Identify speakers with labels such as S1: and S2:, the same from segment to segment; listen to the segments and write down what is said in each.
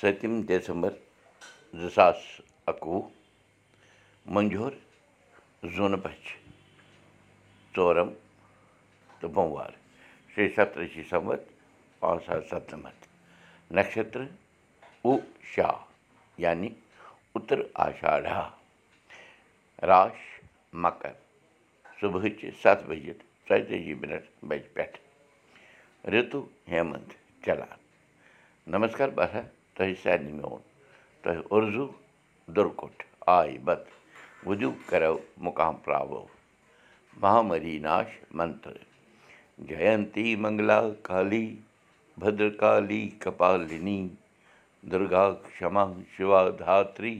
S1: سٔتِم December زٕ ساس اَکوُہ مٔنٛجور زوٗنہٕ بَچھ ژورَم تہٕ بوموار شیٚیہِ سَتتٲجی سَمت پانٛژھ ساس سَتنَمَتھ نَشترٕ اُ شاہ یعنی اُتر آشاڑا راش مکر صُبحٕچہِ سَتھ بَجِتھ ژۄیتٲجی مِنٹ بَجہِ پٮ۪ٹھ رِتُو ہیمنٛت چلان۔ نمسکار باسا تۄہہِ سارنٕے میون اُرزوٗ دُرکُٹھ آے بت وُدِو کَرو مُقام پراوو مہامری ناش منتر جینتی منگلا کالی بدرکالی کپالِنی دُرگا کما شِوا دھتری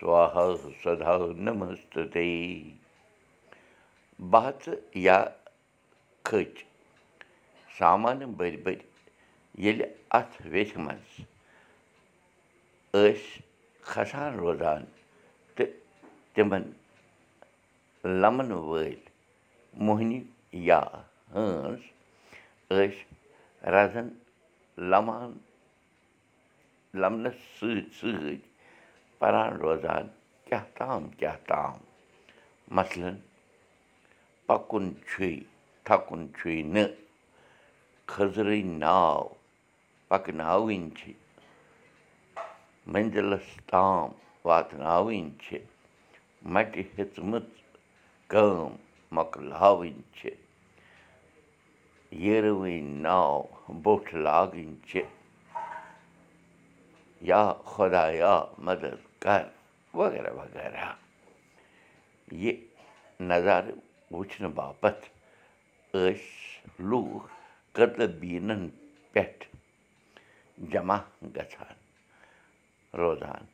S1: سوہا سدا نمستے بہژٕ یا کھٔج سامانہٕ بٔرۍ بٔرۍ ییٚلہِ اَتھ ویٚژھِ منٛز کھسان روزان تہٕ تِمَن. لَمَن وٲلۍ موہنی یا ہٲنز ٲسۍ رَزَن. لَمان. لَمنَس سۭتۍ سۭتۍ پَران روزان کیٛاہ تام کیٛاہ تام مثلاً پَکُن چھُے تھکُن چھُے نہٕ کھٔزرٕنۍ ناو. پَکناوٕنۍ چھِ مٔنزِلَس تام واتناوٕنۍ چھِ مَٹہِ ہیٚژمٕژ کٲم مۄکلاوٕنۍ چھِ یِروٕنۍ ناو بوٚٹھ لاگٕنۍ چھِ یا خۄدایا مدد کَر وغیرہ وغیرہ یہِ نظارٕ وٕچھنہٕ باپتھ ٲسۍ لوٗکھ قتلہٕ بیٖنَن پٮ۪ٹھ جمع گژھان روزان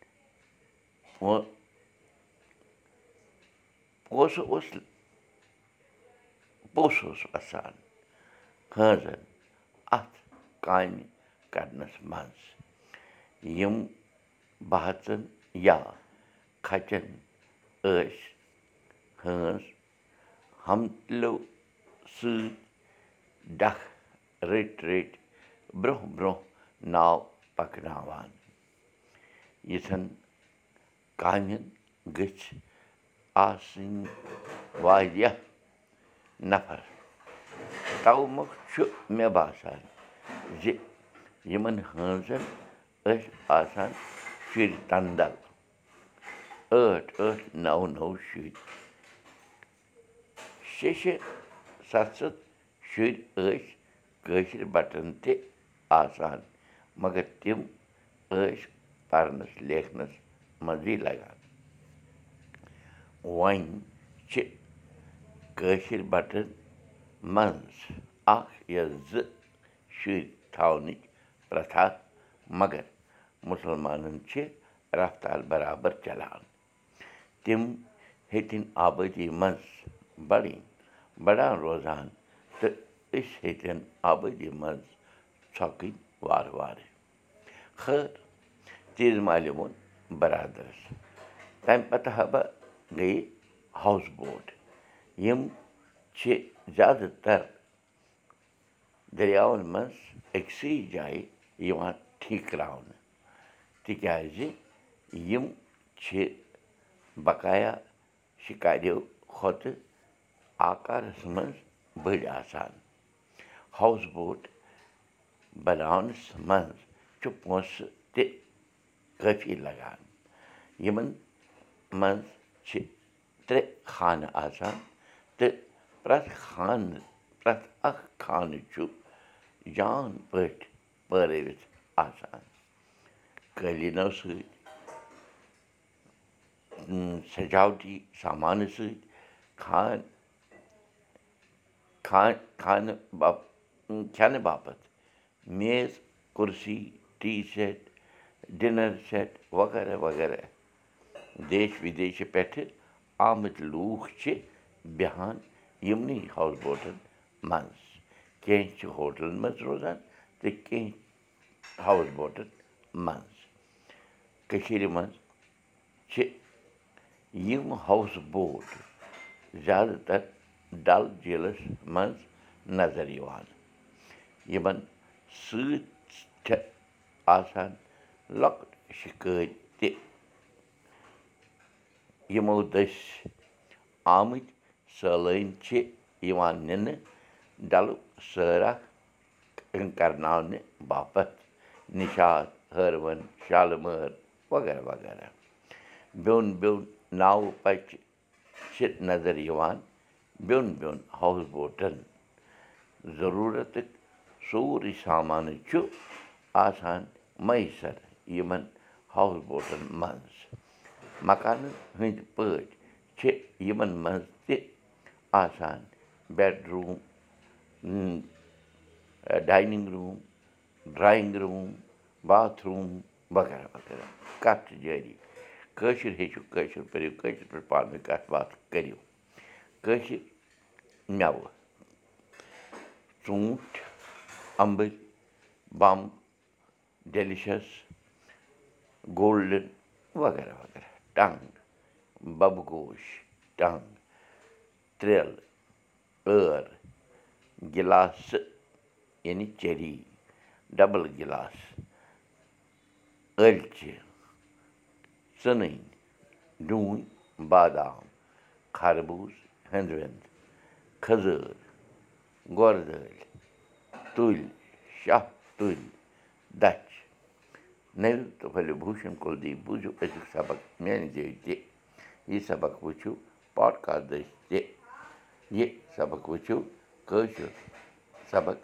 S1: پونٛسہٕ اوس پوٚژھ اوس وَسان ہٲنزَن اَتھ کامہِ کَرنَس منٛز یِم بہژَن یا کھَچَن ٲسۍ ہٲنز ہمتلو سۭتۍ ڈَکھ رٔٹۍ رٔٹۍ برٛونٛہہ برٛونٛہہ ناو پَکناوان یِژھن کامٮ۪ن گٔژھۍ آسٕنۍ واریاہ نَفر تَوٕ مۄکھ چھُ مےٚ باسان زِ یِمَن ہٲنزَن ٲسۍ آسان شُرۍ تَندَل ٲٹھ ٲٹھ نَو نَو شُرۍ شےٚ شےٚ سَتھ سَتھ شُرۍ ٲسۍ کٲشِر بَٹن تہِ آسان مگر تِم ٲسۍ پَرنَس لیکھنَس منٛزٕے لَگان وۄنۍ چھِ کٲشِر بَٹن منٛز اَکھ یا زٕ شُرۍ تھاونٕچ پرٛتھا مگر مُسلمانَن چھِ رفتار برابر چلان تِم ہیٚتِنۍ آبٲدی منٛز بَڑٕنۍ بَڑان روزان تہٕ أسۍ ہیٚتٮ۪ن آبٲدی منٛز ژھۄکٕنۍ وارٕ وارٕ خٲر تیٖژ مالہِ ووٚن بَرادَرَس تَمہِ پَتہٕ ہَبا گٔیے ہاوُس بوٹ یِم چھِ زیادٕ تَر دٔریاوَن منٛز أکسٕے جایہِ یِوان ٹھیٖکراونہٕ تِکیٛازِ یِم چھِ بقایا شِکاریو کھۄتہٕ آکارَس منٛز بٔڑۍ آسان۔ ہاوُس بوٹ بَناونَس منٛز چھُ پونٛسہٕ تہِ کٲفی لَگان یِمَن منٛز چھِ ترٛےٚ خانہٕ آسان تہٕ پرٛٮ۪تھ خانہٕ پرٛٮ۪تھ اَکھ خانہٕ چھُ جان پٲٹھۍ پٲرٲوِتھ آسان قٲلیٖنو سۭتۍ سَجاوٹی سامانہٕ سۭتۍ خان خان خانہٕ باپ کھٮ۪نہٕ باپَتھ میز کُرسی ٹی سٮ۪ٹ ڈِنَر سٮ۪ٹ وغیرہ وغیرہ دیش وِدیشہِ پٮ۪ٹھٕ آمٕتۍ لوٗکھ چھِ بیٚہان یِمنٕے ہاوُس بوٹَن منٛز کینٛہہ چھِ ہوٹلَن منٛز روزان تہٕ کینٛہہ ہاوُس بوٹَن منٛز کٔشیٖرِ منٛز چھِ یِم ہاوُس بوٹ زیادٕ تَر ڈَل جیٖلَس منٛز نظر یِوان یِمَن سۭتۍ چھےٚ آسان لۄکٕٹ شِکٲرۍ تہِ یِمو دٔسۍ آمٕتۍ سٲلٲنۍ چھِ یِوان نِنہٕ ڈلُک سٲرا کرناونہٕ باپتھ نِشاط ہٲروَن شالہٕ مٲر وغیرہ وغیرہ بیوٚن بیوٚن ناوٕ پچہِ چھِ نظر یِوان بیوٚن بیوٚن ہاوُس بوٹَن ضٔروٗرتُک سورُے سامانہٕ چھُ آسان میسر یِمَن ہاوُس بوٹَن منٛز مکانَن ہٕنٛدۍ پٲٹھۍ چھِ یِمَن منٛز تہِ آسان bedroom dining room drawing room bathroom وغیرہ وغیرہ کَتھ چھِ جٲری کٲشِر ہیٚچھِو کٲشِر پٔرِو کٲشِر پٲٹھۍ پانہٕ ؤنۍ کَتھ باتھ کٔرِو کٲشِر مٮ۪وٕ ژوٗنٛٹھۍ اَمبٕرۍ بَمب ڈٮ۪لِشَس گولڈَن وغیرہ وغیرہ ٹنٛگ بَبہٕ گوش ٹنٛگ ترٛیلہٕ ٲر گِلاسہٕ یعنی چیٚری ڈَبٕل گِلاس ٲلچہِ ژٕنٕنۍ ڈوٗنۍ بادام خربوٗز ہٮ۪نٛد وٮ۪نٛد کھٔزٕر گۄر دٲلۍ تُلۍ شاہ تُلۍ دَچھ بوٗشَن کُلدیپ بوٗزِو سبق تہِ یہِ سبق وٕچھِو دٔسۍ تہِ یہِ سبق وٕچھِو سبق